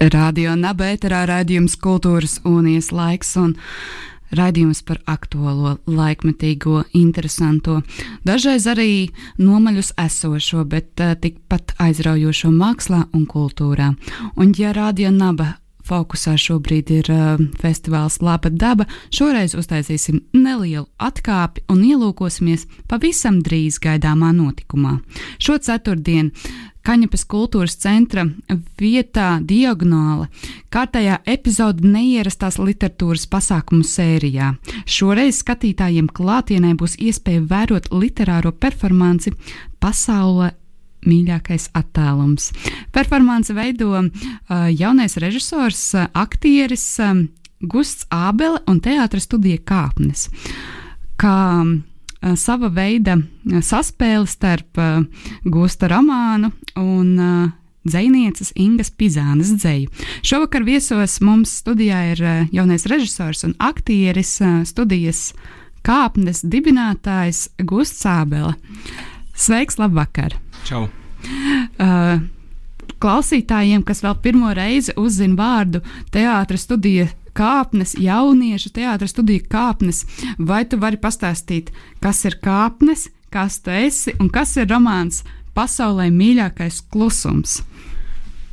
Radio Nabērā raidījums Kultūras unijas laiks un raidījums par aktuālo, laikmetīgo, interesanto, dažreiz arī nomaļus esošo, bet uh, tikpat aizraujošo mākslā un kultūrā. Un ja Radio Naba fokusā šobrīd ir uh, festivāls Laba daba. Šoreiz uztaisīsim nelielu atkāpi un ielūkosimies pavisam drīz gaidāmā notikumā. Šo ceturtdienu Kaņepes kultūras centra vietā diagonāla kārtējā epizode neierastās literatūras pasākumu sērijā. Šoreiz skatītājiem klātienē būs iespēja vērot literāro performanci pasaulē mīļākais attēlums. Performance veido uh, jaunais režisors, uh, aktieris um, Gusts Ābele un teātris studija Kāpnes. Kā uh, sava veida saspēle starp uh, Gusta romānu un uh, dzinieces Ingas Pizānas dzeju. Šovakar viesos mums studijā ir uh, jaunais režisors un aktieris uh, studijas kāpnes dibinātājs Gusts Ābele. Sveiks, labvakar! Čau! Uh, klausītājiem, kas vēl pirmo reizi uzzina vārdu teātris studija kāpnes, jauniešu teātris studija kāpnes, vai tu vari pastāstīt, kas ir kāpnes, kas tu esi un kas ir romāns pasaulē mīļākais klusums?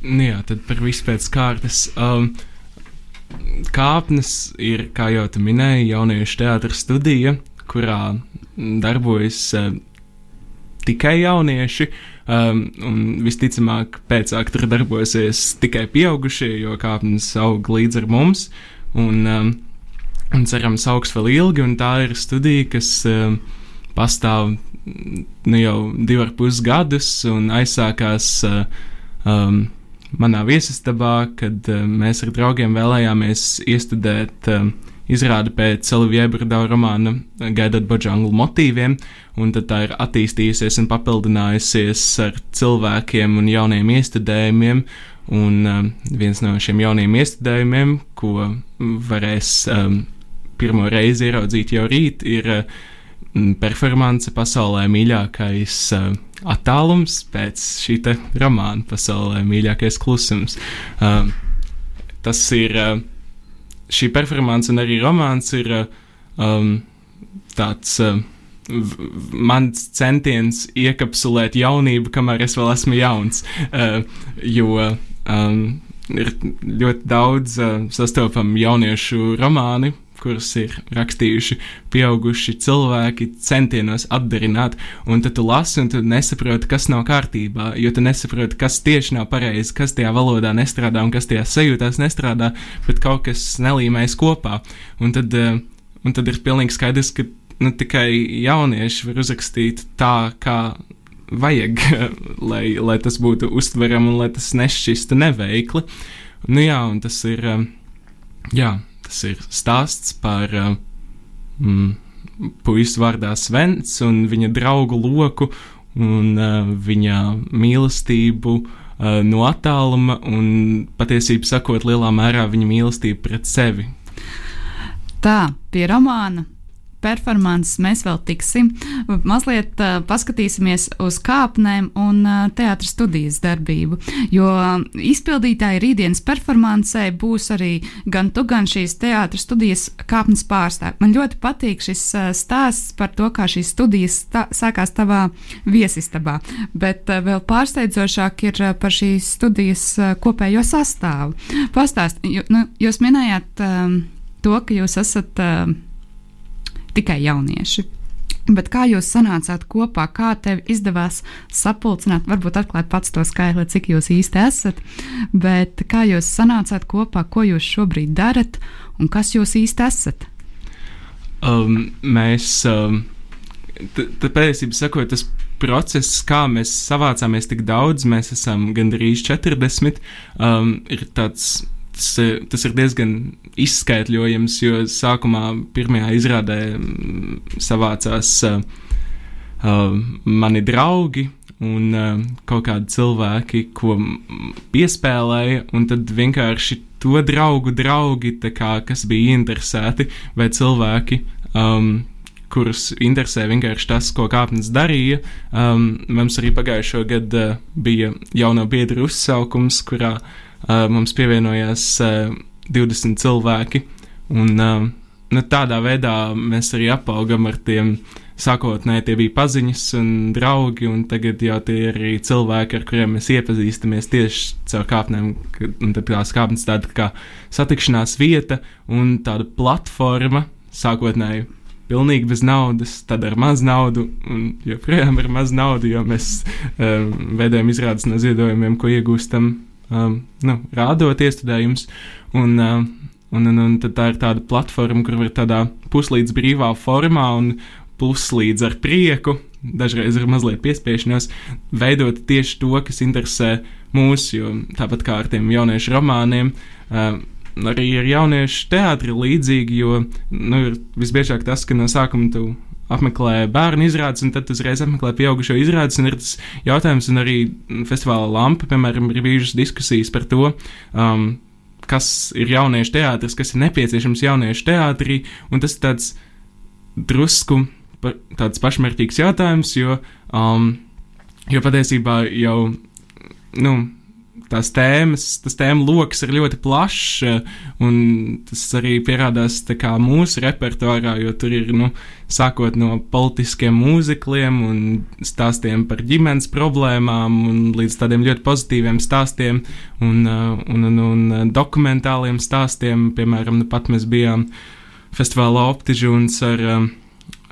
Nu jā, tad par visu pēc kārtas. Um, kāpnes ir, kā jau tu minēji, jauniešu teātris studija, kurā darbojas uh, tikai jaunieši. Um, un visticamāk, pēcāk tur darbosies tikai pieaugušie, jo kāpnes aug līdz ar mums. Un, um, un cerams, augs vēl ilgi. Un tā ir studija, kas um, pastāv nu, jau divus ar pus gadus un aizsākās uh, um, manā viesistabā, kad uh, mēs ar draugiem vēlējāmies iestudēt. Uh, izrāda pēc Olivija Brudau romāna Gaidot Boģanglu motīviem, un tad tā ir attīstījusies un papildinājusies ar cilvēkiem un jauniem iestudējumiem. Un um, viens no šiem jauniem iestudējumiem, ko varēs um, pirmo reizi ieraudzīt jau rīt, ir uh, performance pasaulē mīļākais uh, attālums pēc šī romāna pasaulē mīļākais klusums. Uh, tas ir uh, šī performance un arī romāns ir um, tāds. Uh, Mans centiens iekapsulēt jaunību, kamēr es vēl esmu jauns. Uh, jo um, ir ļoti daudz uh, sastopamu jauniešu romānu, kurus ir rakstījuši pieauguši cilvēki, centienos atdarināt, un tad tu lasi, un tu nesaproti, kas nav kārtībā, jo tu nesaproti, kas tieši nav pareizi, kas tajā valodā nestrādā un kas tajā sajūtās nestrādā, bet kaut kas nelīmējas kopā. Un tad, eh, un tad ir pilnīgi skaidrs, ka nu, tikai jaunieši var uzrakstīt tā, kā vajag, lai, lai tas būtu uztverami un lai tas nešķistu neveikli. Nu jā, un tas ir. Eh, jā, Tas ir stāsts par uh, mm, puisi vārdā Svens un viņa draugu loku un uh, viņa mīlestību uh, no attāluma un patiesībā sakot, lielā mērā viņa mīlestību pret sevi. Tā, pie romāna performances mēs vēl tiksim. Mazliet uh, paskatīsimies uz kāpnēm un uh, teātras studijas darbību. Jo izpildītāji rītdienas performancē būs arī gan tu, gan šīs teātras studijas kāpnes pārstāvji. Man ļoti patīk šis uh, stāsts par to, kā šīs studijas tā, sākās tavā viesistabā. Bet uh, vēl pārsteidzošāk ir uh, par šīs studijas uh, kopējo sastāvu. Pastāst, jo, nu, jūs minējāt um, to, ka jūs esat. Uh, tikai jaunieši. Bet kā jūs sanācāt kopā, kā tev izdevās sapulcināt, varbūt atklāt pats to skaitli, cik jūs īsti esat, bet kā jūs sanācāt kopā, ko jūs šobrīd darat? Un kas jūs īsti esat? Um, mēs, um, tad patiesībā sakot, tas process, kā mēs savācāmies tik daudz, mēs esam gandrīz 40, um, ir tāds tas, tas ir diezgan izskaidrojams, jo sākumā pirmajā izrādē savācās uh, uh, mani draugi un uh, kaut kādi cilvēki, ko piespēlēja, un tad vienkārši to draugu draugi, kā, kas bija interesēti, vai cilvēki. Um, kurus interesē vienkārši tas, ko kāpnes darīja. Um, mums arī pagājušo gadu uh, bija jauno biedru uzsaukums, kurā uh, mums pievienojās uh, 20 cilvēki. Un, uh, nu, tādā veidā mēs arī apaugam ar tiem. Sākotnēji tie bija paziņas un draugi, un tagad jau tie ir arī cilvēki, ar kuriem mēs iepazīstamies tieši caur kāpnēm. Tās kāpnes tāda kā satikšanās vieta un tāda platforma sākotnēji pilnīgi bez naudas, tad ar maz naudu, un joprojām ar maz naudu, jo mēs um, veidojam izrādes no ziedojumiem, ko iegūstam, um, nu, rādot iestudējumus. Un, um, un, un, un tā ir tāda platforma, kur var tādā puslīdz brīvā formā un puslīdz ar prieku, dažreiz ar mazliet piespiešanos, veidot tieši to, kas interesē mūs, jo tāpat kā ar tiem jauniešu romāniem. Um, arī ar jauniešu teātri līdzīgi, jo nu, visbiežāk tas, ka no sākuma tu apmeklē bērnu izrādes, un tad uzreiz apmeklē pieaugušo izrādes. Ir tas jautājums, un arī festivāla lampa, piemēram, ir bijušas diskusijas par to. Um, Kas ir jauniešu teātris, kas ir nepieciešams jauniešu teātrī, un tas ir tāds drusku tāds pašmērķīgs jautājums, jo, um, jo patiesībā jau, nu, tās tēmas, tas tēma lokus ir ļoti plašs, eh, un tas arī pierādās mūsu repertuārā, jo tur ir, nu, sākot no politiskiem mūzikliem un stāstiem par ģimenes problēmām, un līdz tādiem ļoti pozitīviem stāstiem un, eh, un, un, un dokumentāliem stāstiem. Piemēram, nu pat mēs bijām festivālā Optižūns ar um,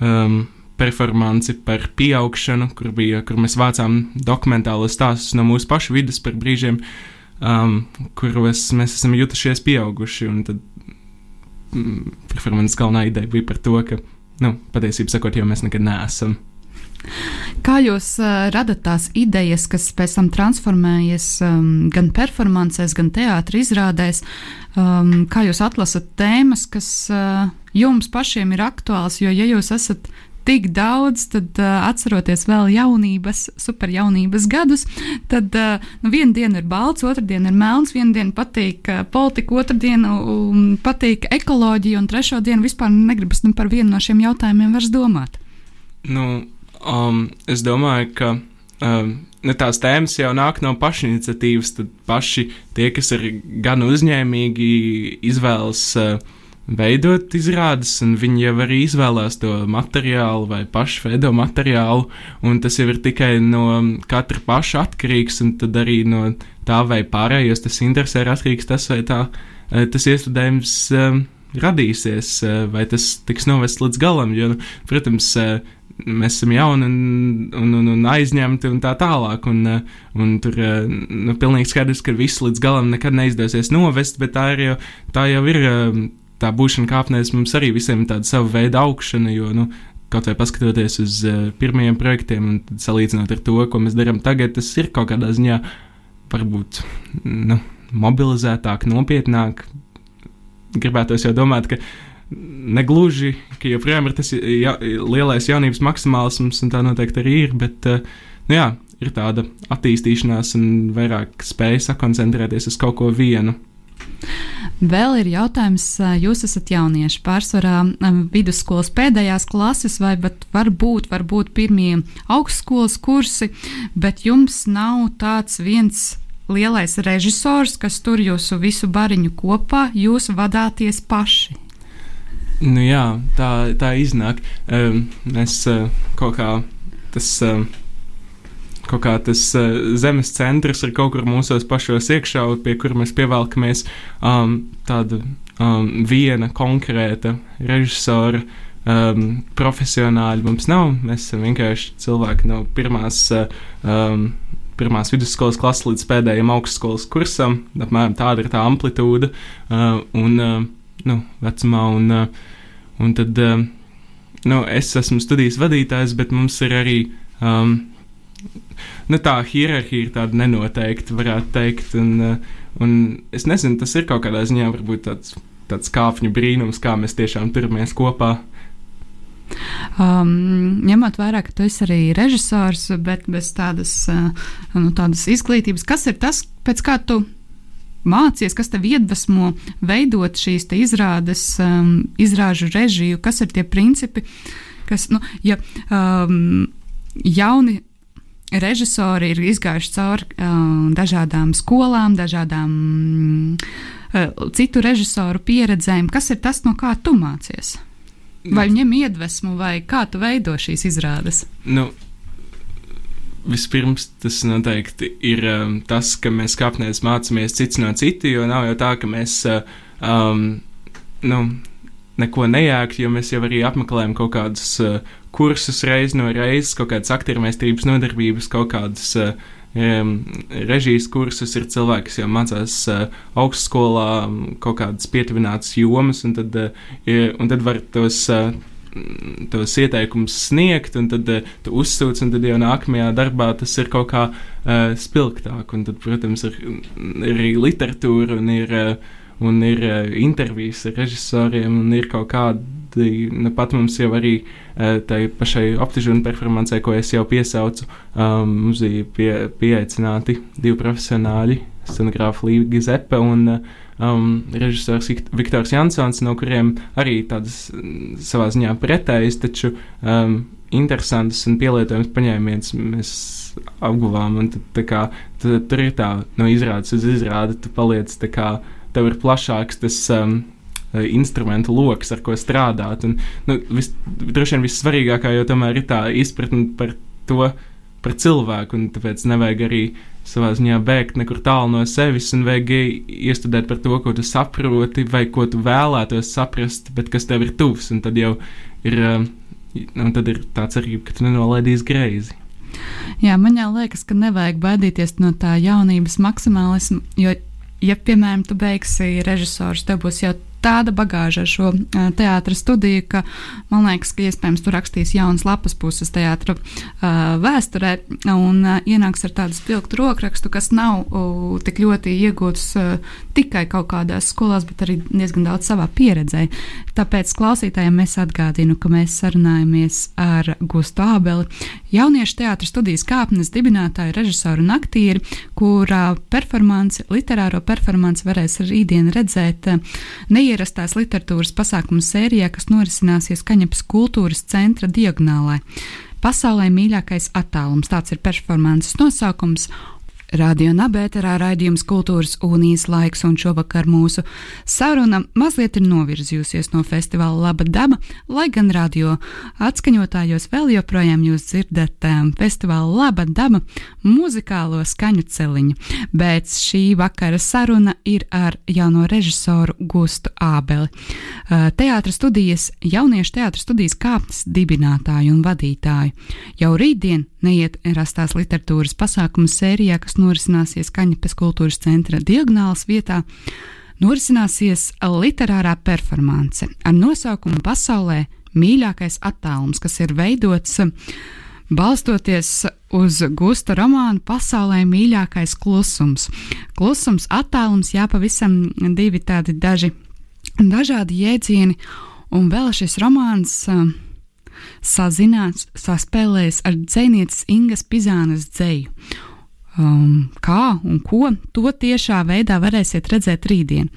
um performanci par pieaugšanu, kur, bija, kur mēs vācām dokumentālos stāstus no mūsu pašu vidas par brīžiem, um, kuros mēs esam jutušies pieauguši. Un tad mm, performances galvenā ideja bija par to, ka, nu, patiesībā sakot, jau mēs nekad neesam. Kā jūs uh, radat tās idejas, kas pēc tam transformējas um, gan performancēs, gan teātris izrādēs? Um, kā jūs atlasat tēmas, kas uh, jums pašiem ir aktuāls? Jo, ja jūs esat tik daudz, tad uh, atceroties vēl jaunības, superjaunības gadus, tad uh, nu, viena diena ir balts, otra diena ir melns, viena diena patīk uh, politika, otra diena um, patīk ekoloģija, un trešo dienu vispār negribas ne par vienu no šiem jautājumiem vairs domāt. Nu, um, es domāju, ka. Um, tās tēmas jau nāk no pašiniciatīvas, tad paši tie, kas ir gan uzņēmīgi, izvēlas uh, veidot izrādes, un viņi jau arī izvēlās to materiālu vai pašu veido materiālu, un tas jau ir tikai no katra paša atkarīgs, un tad arī no tā, vai pārējos tas interesē, ir atkarīgs tas, vai tā, eh, tas iestudējums um, radīsies, eh, vai tas tiks novests līdz galam, jo, nu, protams, mēs esam jauni un, un, un, un aizņemti un tā tālāk. Un, un tur nu, pilnīgi skaidrs, ka viss līdz galam nekad neizdosies novest, bet tā, ir jau, tā jau ir tā būšana kāpnēs mums arī visiem ir tāda sava veida augšana, jo, nu, kaut vai paskatoties uz uh, pirmajiem projektiem un salīdzinot ar to, ko mēs darām tagad, tas ir kaut kādā ziņā varbūt nu, mobilizētāk, nopietnāk. Gribētos jau domāt, ka negluži, ka joprojām ir tas ja, lielais jaunības maksimālisms, un tā noteikti arī ir, bet, uh, nu jā, ir tāda attīstīšanās un vairāk spēja sakoncentrēties uz kaut ko vienu. Vēl ir jautājums, jūs esat jaunieši, pārsvarā vidusskolas pēdējās klases, vai varbūt, varbūt pirmie augstskolas kursi, bet jums nav tāds viens lielais režisors, kas tur jūsu visu bariņu kopā, jūs vadāties paši. Nu jā, tā, tā iznāk. Um, es uh, kaut kā tas. Uh, kaut kā tas uh, zemes centrs ir kaut kur mūsos pašos iekšā, pie kura mēs pievelkamies um, tāda um, viena konkrēta režisora. Um, profesionāļi mums nav. Mēs esam vienkārši cilvēki no pirmās, uh, um, pirmās vidusskolas klases līdz pēdējiem augstskolas kursam. Apmēram tāda ir tā amplitūda uh, un uh, nu, vecumā. Un, uh, un tad uh, nu, es esmu studijas vadītājs, bet mums ir arī um, nu, tā hierarhija ir tāda nenoteikta, varētu teikt. Un, uh, un es nezinu, tas ir kaut kādā ziņā varbūt tāds, tāds kāpņu brīnums, kā mēs tiešām turamies kopā. Um, ņemot vērā, ka tu esi arī režisors, bet bez tādas, uh, nu, tādas izglītības, kas ir tas, pēc kā tu mācies, kas tev iedvesmo veidot šīs izrādes, um, izrāžu režiju, kas ir tie principi, kas, nu, ja um, jauni režisori ir izgājuši cauri uh, dažādām skolām, dažādām uh, citu režisoru pieredzēm, kas ir tas, no kā tu mācies? Vai ņem iedvesmu, vai kā tu veido šīs izrādes? Nu, vispirms tas noteikti ir um, tas, ka mēs kāpnēs mācāmies cits no cita, jo nav jau tā, ka mēs uh, um, nu, neko nejākt, jo mēs jau arī apmeklējam kaut kādus uh, kursus reiz no reizes, kaut kādas aktiermēstības nodarbības, kaut kādas uh, režijas kursus, ir cilvēki, kas jau mācās uh, augstskolā kaut kādas pietuvinātas jomas, un tad, uh, un tad var tos. Uh, tos ieteikumus sniegt, un tad uh, tu uzsūc, un tad jau nākamajā darbā tas ir kaut kā uh, spilgtāk. Un tad, protams, ir, ir arī literatūra, un ir, uh, un ir uh, intervijas ar režisoriem, un ir kaut kādi, nu pat mums jau arī uh, tai pašai optižūnu performancē, ko es jau piesaucu, um, mums bija pie, pieaicināti divi profesionāļi, scenogrāfa Līga Zepe un um, režisors Viktors Jansons, no kuriem arī tādas mm, savā ziņā pretējas, taču um, interesants un pielietojams paņēmiens mēs apguvām. Un tad, kā, tad, tur ir tā, no izrādes uz izrādi, tu paliec tā kā tev ir plašāks tas um, Eh, instrumentu lokus, ar ko strādāt. Un, nu, vis, droši vien vissvarīgākā jau tomēr ir tā izpratne par to, par cilvēku, un tāpēc nevajag arī savā ziņā bēgt nekur tālu no sevis, un vajag iestudēt par to, ko tu saproti, vai ko tu vēlētos saprast, bet kas tev ir tuvs, un tad jau ir, eh, un tad ir tā cerība, ka tu nenolaidīsi greizi. Jā, man jau liekas, ka nevajag baidīties no tā jaunības maksimālisma, jo, ja, piemēram, tu beigsi režisors, tev būs jau tāda bagāža ar šo teātras studiju, ka man liekas, ka iespējams tur rakstīs jaunas lapas puses teātra vēsturē un ienāks ar tādu spilgtu rokrakstu, kas nav tik ļoti iegūts tikai kaut kādās skolās, bet arī diezgan daudz savā pieredzē. Tāpēc klausītājiem es atgādinu, ka mēs sarunājamies ar Gustu Ābeli, jauniešu teātras studijas kāpnes dibinātāju, režisoru un aktieri, kurā performanci, literāro performanci varēs rītdien redzēt neiet ierastās literatūras pasākumu sērijā, kas norisināsies Kaņepes kultūras centra diagonālē. Pasaulē mīļākais attālums tāds ir performances nosaukums, Radio Nabērā raidījums Kultūras unijas laiks, un šovakar mūsu saruna mazliet ir novirzījusies no festivāla Laba daba, lai gan radio atskaņotājos vēl joprojām jūs dzirdat um, festivāla Laba daba muzikālo skaņu celiņu, bet šī vakara saruna ir ar jauno režisoru Gustu Ābeli, uh, teātras studijas, jauniešu teātras studijas kāpnes dibinātāju un vadītāju. Jau rītdien neiet rastās literatūras pasākumu sērijā, kas norisināsies Kaņepes kultūras centra diagonālas vietā, norisināsies literārā performance ar nosaukumu Pasaulē mīļākais attālums, kas ir veidots balstoties uz Gusta romānu Pasaulē mīļākais klusums. Klusums, attālums, jā, pavisam divi tādi daži dažādi jēdzieni, un vēl šis romāns uh, sazināts, saspēlējis ar dzinieces Ingas Pizānas dzēju. Um, kā un ko to tiešā veidā varēsiet redzēt rītdien.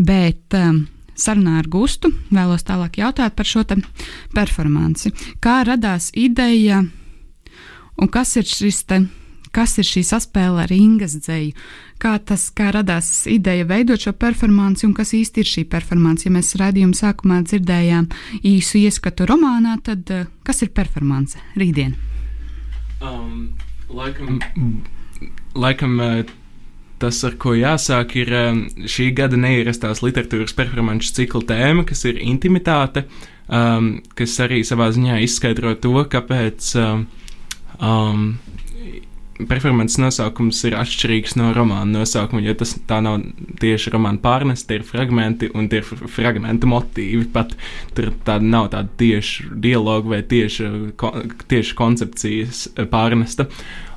Bet um, sarunā ar Gustu vēlos tālāk jautāt par šo performanci. Kā radās ideja un kas ir šis te? Kas ir šī saspēle ar Ingas dzēju? Kā tas kā radās ideja veidot šo performanci un kas īsti ir šī performance? Ja mēs redzējuma sākumā dzirdējām īsu ieskatu romānā, tad uh, kas ir performance rītdien? Um, laikam, laikam uh, tas, ar ko jāsāk, ir um, šī gada neierastās literatūras performanču cikla tēma, kas ir intimitāte, um, kas arī savā ziņā izskaidro to, kāpēc. Um, um, performances nosaukums ir atšķirīgs no romāna nosaukuma, jo tas tā nav tieši romāna pārnesta, tie ir fragmenti un tie ir fragmenta motīvi. Pat tur tāda nav tāda tieša dialoga vai tieša, ko, tieša koncepcijas pārnesta.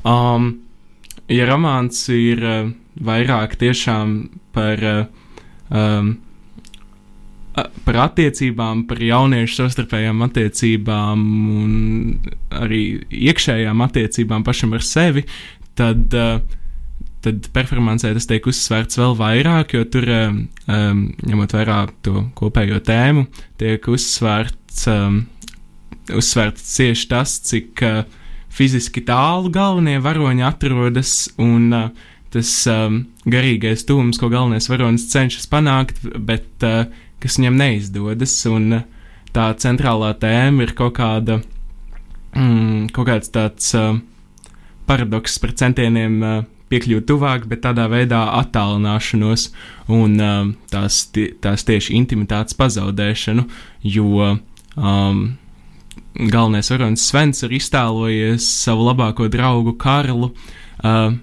Um, ja romāns ir uh, vairāk tiešām par, uh, um, par attiecībām, par jauniešu savstarpējām attiecībām un arī iekšējām attiecībām pašam ar sevi, tad, uh, tad performancē tas tiek uzsvērts vēl vairāk, jo tur, um, ņemot vērā to kopējo tēmu, tiek uzsvērts, um, uzsvērts tieši tas, cik uh, fiziski tālu galvenie varoņi atrodas un uh, tas um, garīgais tūms, ko galvenais varonis cenšas panākt, bet uh, kas viņam neizdodas. Un uh, tā centrālā tēma ir kaut kāda, mm, kaut kāds tāds uh, paradoks par centieniem. Uh, piekļūt tuvāk, bet tādā veidā attālināšanos un um, tās, tās tieši intimitātes pazaudēšanu, jo um, galvenais varonis Svens ir iztēlojies savu labāko draugu Karlu uh,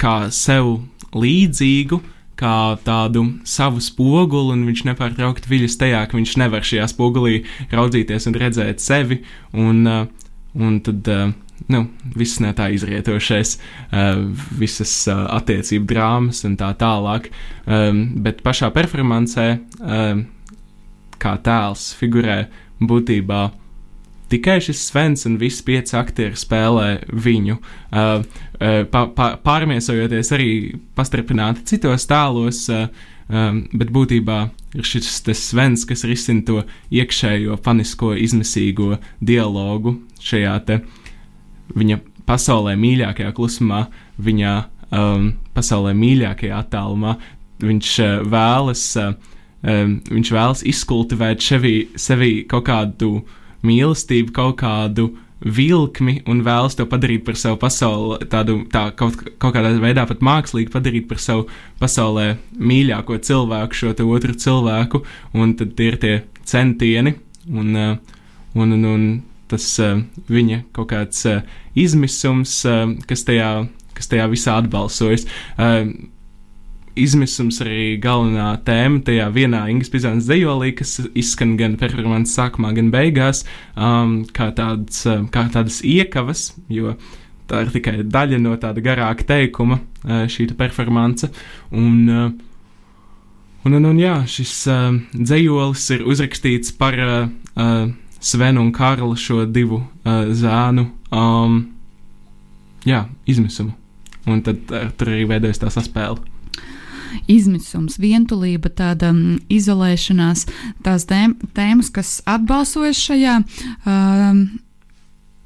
kā sev līdzīgu, kā tādu savu spoguli, un viņš nepārtraukti viļas tajā, ka viņš nevar šajā spogulī raudzīties un redzēt sevi, un, uh, un tad. Uh, Nu, viss no tā izrietošais, uh, visas uh, attiecību drāmas un tā tālāk. Um, bet pašā performancē, uh, kā tēls figurē būtībā tikai šis Svens un visi pieci aktieri spēlē viņu, uh, uh, pa, pa, pārmiesojoties arī pastripināti citos tēlos, uh, um, bet būtībā ir šis Svens, kas risina to iekšējo panisko, izmisīgo dialogu šajā te viņa pasaulē mīļākajā klusumā, viņa um, pasaulē mīļākajā attālumā. Viņš uh, vēlas, uh, um, viņš vēlas izkultivēt sevi, sevi kaut kādu mīlestību, kaut kādu vilkmi un vēlas to padarīt par savu pasauli, tādu tā, kaut, kaut kādā veidā pat mākslīgi padarīt par savu pasaulē mīļāko cilvēku, šo otru cilvēku, un tad ir tie centieni un, uh, un, un, un tas uh, viņa kaut kāds uh, izmisums, kas tajā, kas tajā visā atbalsojas izmisums arī galvenā tēma tajā vienā Ingūnas Pizānas dejolī, kas izskan gan performances sākumā, gan beigās, um, kā, tāds, um, kā tādas iekavas, jo tā ir tikai daļa no tāda garāka teikuma, uh, šī performance. Un, uh, un, un, un jā, šis uh, dzējolis ir uzrakstīts par uh, uh, Svenu un Karlu šo divu uh, zēnu um, jā, izmisumu. Un tad uh, tur arī veidojas tā saspēle izmisums, vientulība, tāda um, izolēšanās, tās tēmas, kas atbalsojas šajā um,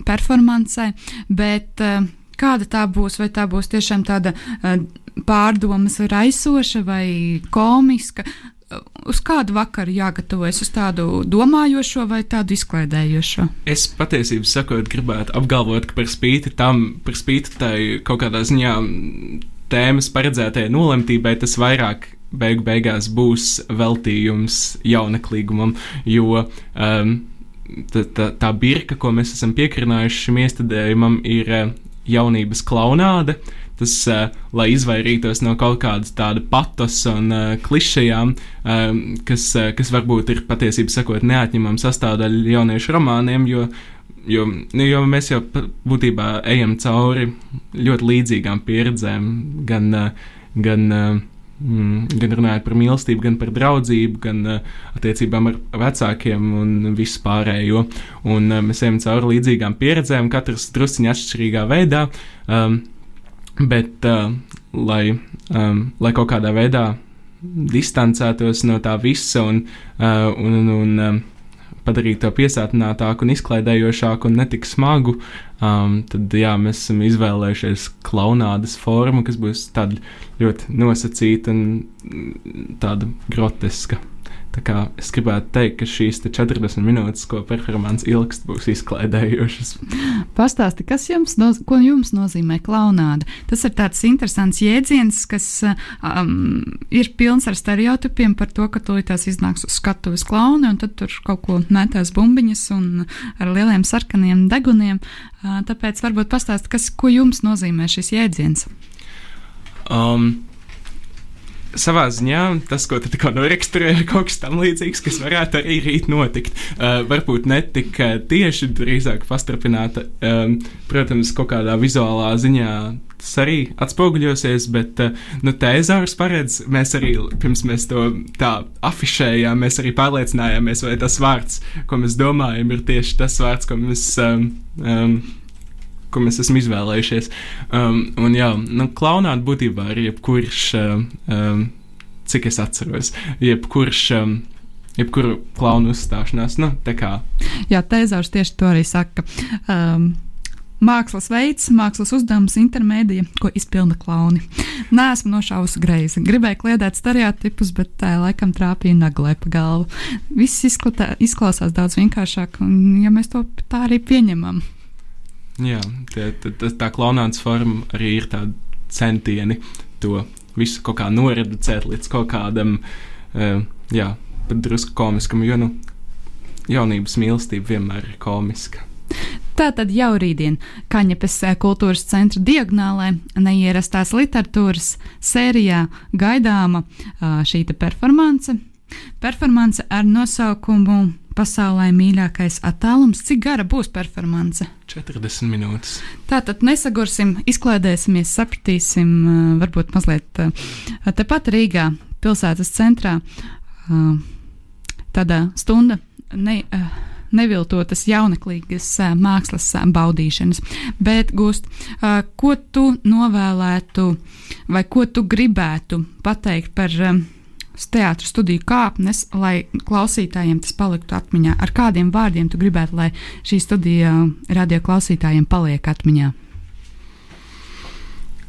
performancē, bet uh, kāda tā būs, vai tā būs tiešām tāda uh, pārdomas raisoša vai komiska, uz kādu vakaru jāgatavojas, uz tādu domājošo vai tādu izklaidējošo? Es patiesībā sakot, gribētu apgalvot, ka par spīti tam, par spīti tai kaut kādā ziņā tēmas paredzētajai nolemtībai, tas vairāk beigu beigās būs veltījums jauneklīgumam, jo um, tā, tā, tā birka, ko mēs esam piekrinājuši šim iestādējumam, ir uh, jaunības klaunāde. Tas, uh, lai izvairītos no kaut kādas tādas patos un uh, klišejām, um, kas, uh, kas varbūt ir patiesībā sakot neatņemama sastāvdaļa jauniešu romāniem, jo Jo, nu, jo mēs jau būtībā ejam cauri ļoti līdzīgām pieredzēm, gan, eh, gan, eh, mm, gan runājot par mīlestību, gan par draudzību, gan uh, attiecībām ar vecākiem un visu pārējo. Un, mēs ejam cauri līdzīgām pieredzēm, katrs drusciņā atšķirīgā veidā, um, bet lai, um, lai kaut kādā veidā distancētos no tā visa un, un, un, un um, padarīt to piesātinātāku un izklaidējošāku un netik smagu, um, tad jā, mēs esam izvēlējušies klaunādas formu, kas būs tāda ļoti nosacīta un mm, tāda groteska. Es gribētu teikt, ka šīs 40 minūtes, ko performance ilgst, būs izklaidējošas. Pastāsti, kas jums, no, jums nozīmē klaunāda? Tas ir tāds interesants jēdziens, kas um, ir pilns ar stereotipiem par to, ka tūlītās iznāks uz skatuves klauni, un tad tur kaut ko metās bumbiņas un ar lieliem sarkaniem deguniem. Uh, tāpēc varbūt pastāsti, kas, ko jums nozīmē šis jēdziens? Um, savā ziņā tas, ko tu tikko noraksturēji, ir kaut kas tam līdzīgs, kas varētu arī rīt notikt. Uh, varbūt ne tik tieši, drīzāk pastrapināta, um, protams, kaut kādā vizuālā ziņā. Tas arī atspoguļosies, bet uh, nu, tēzārs paredz, mēs arī pirms mēs to tā afišējām, mēs arī pārliecinājāmies, vai tas vārds, ko mēs domājam, ir tieši tas vārds, ko mēs. Um, um, ko mēs esam izvēlējušies. Um, un jā, nu, klaunāt būtībā ir jebkurš, um, um, cik es atceros, jebkurš. Um, Jebkuru klaunu uzstāšanās, nu, tā kā. Jā, Tēzārs tieši to arī saka. Um, Mākslas veids, mākslas uzdevums, intermedija, ko izpilda klauni. Nē, esmu nošāvusi greizi. Gribēju kliedēt stereotipus, bet tā laikam trāpīja naglē pa galvu. Viss izklatā, izklausās daudz vienkāršāk, un ja mēs to tā arī pieņemam. Jā, tā, tā, tā klaunāts forma arī ir tāda centieni to visu kaut kā noreducēt līdz kaut kādam, uh, jā, pat drusku komiskam, jo, nu, jaunības mīlestība vienmēr ir komiska. Tātad jau rītdien Kaņepes kultūras centra diagonālē neierastās literatūras sērijā gaidāma šī performance. Performance ar nosaukumu pasaulē mīļākais attālums. Cik gara būs performance? 40 minūtes. Tātad nesagursim, izklaidēsimies, sapratīsim, varbūt mazliet tepat Rīgā, pilsētas centrā. Tāda stunda ne, neviltotas jauneklīgas mākslas baudīšanas. Bet, Gust, ko tu novēlētu vai ko tu gribētu pateikt par teātris studiju kāpnes, lai klausītājiem tas paliktu atmiņā? Ar kādiem vārdiem tu gribētu, lai šī studija radio klausītājiem paliek atmiņā?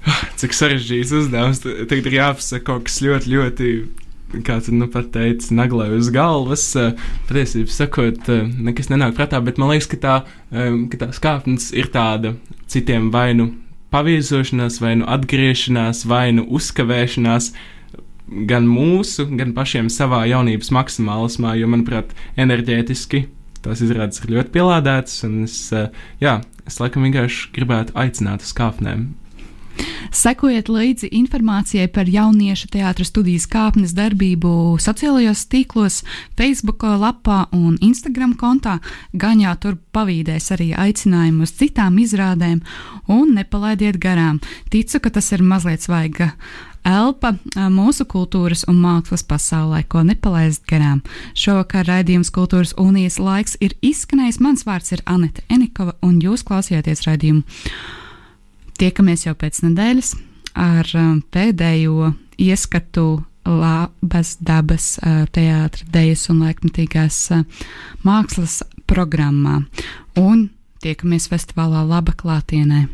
Cik sarežģīts uzdevums. Tagad ir jāpasaka kaut kas ļoti, ļoti, kā tu nu pat teici, naglai uz galvas. Patiesībā sakot, nekas nenāk prātā, bet man liekas, ka, tā, ka tās kāpnes ir tāda citiem vainu paviezošanās, vai nu atgriešanās, vai nu uzkavēšanās. Uh, gan mūsu, gan pašiem savā jaunības maksimālismā, jo, manuprāt, enerģētiski tās izrādes ir ļoti pielādētas, un es, eh, jā, es laikam vienkārši gribētu aicināt uz kāpnēm. Sekojiet līdzi informācijai par jauniešu teātras studijas kāpnes darbību sociālajos tīklos, Facebook lapā un Instagram kontā. Gan jau tur pavīdēs arī aicinājumu uz citām izrādēm, un nepalaidiet garām. Ticu, ka tas ir mazliet svaiga elpa mūsu kultūras un mākslas pasaulē, ko nepalaist garām. Šovakar raidījums Kultūras unijas laiks ir izskanējis. Mans vārds ir Anita Enikova, un jūs klausījāties raidījumu. Tiekamies jau pēc nedēļas ar pēdējo ieskatu labas dabas teātris, dejas un laikmatīgās mākslas programmā. Un tiekamies festivālā Laba klātienē.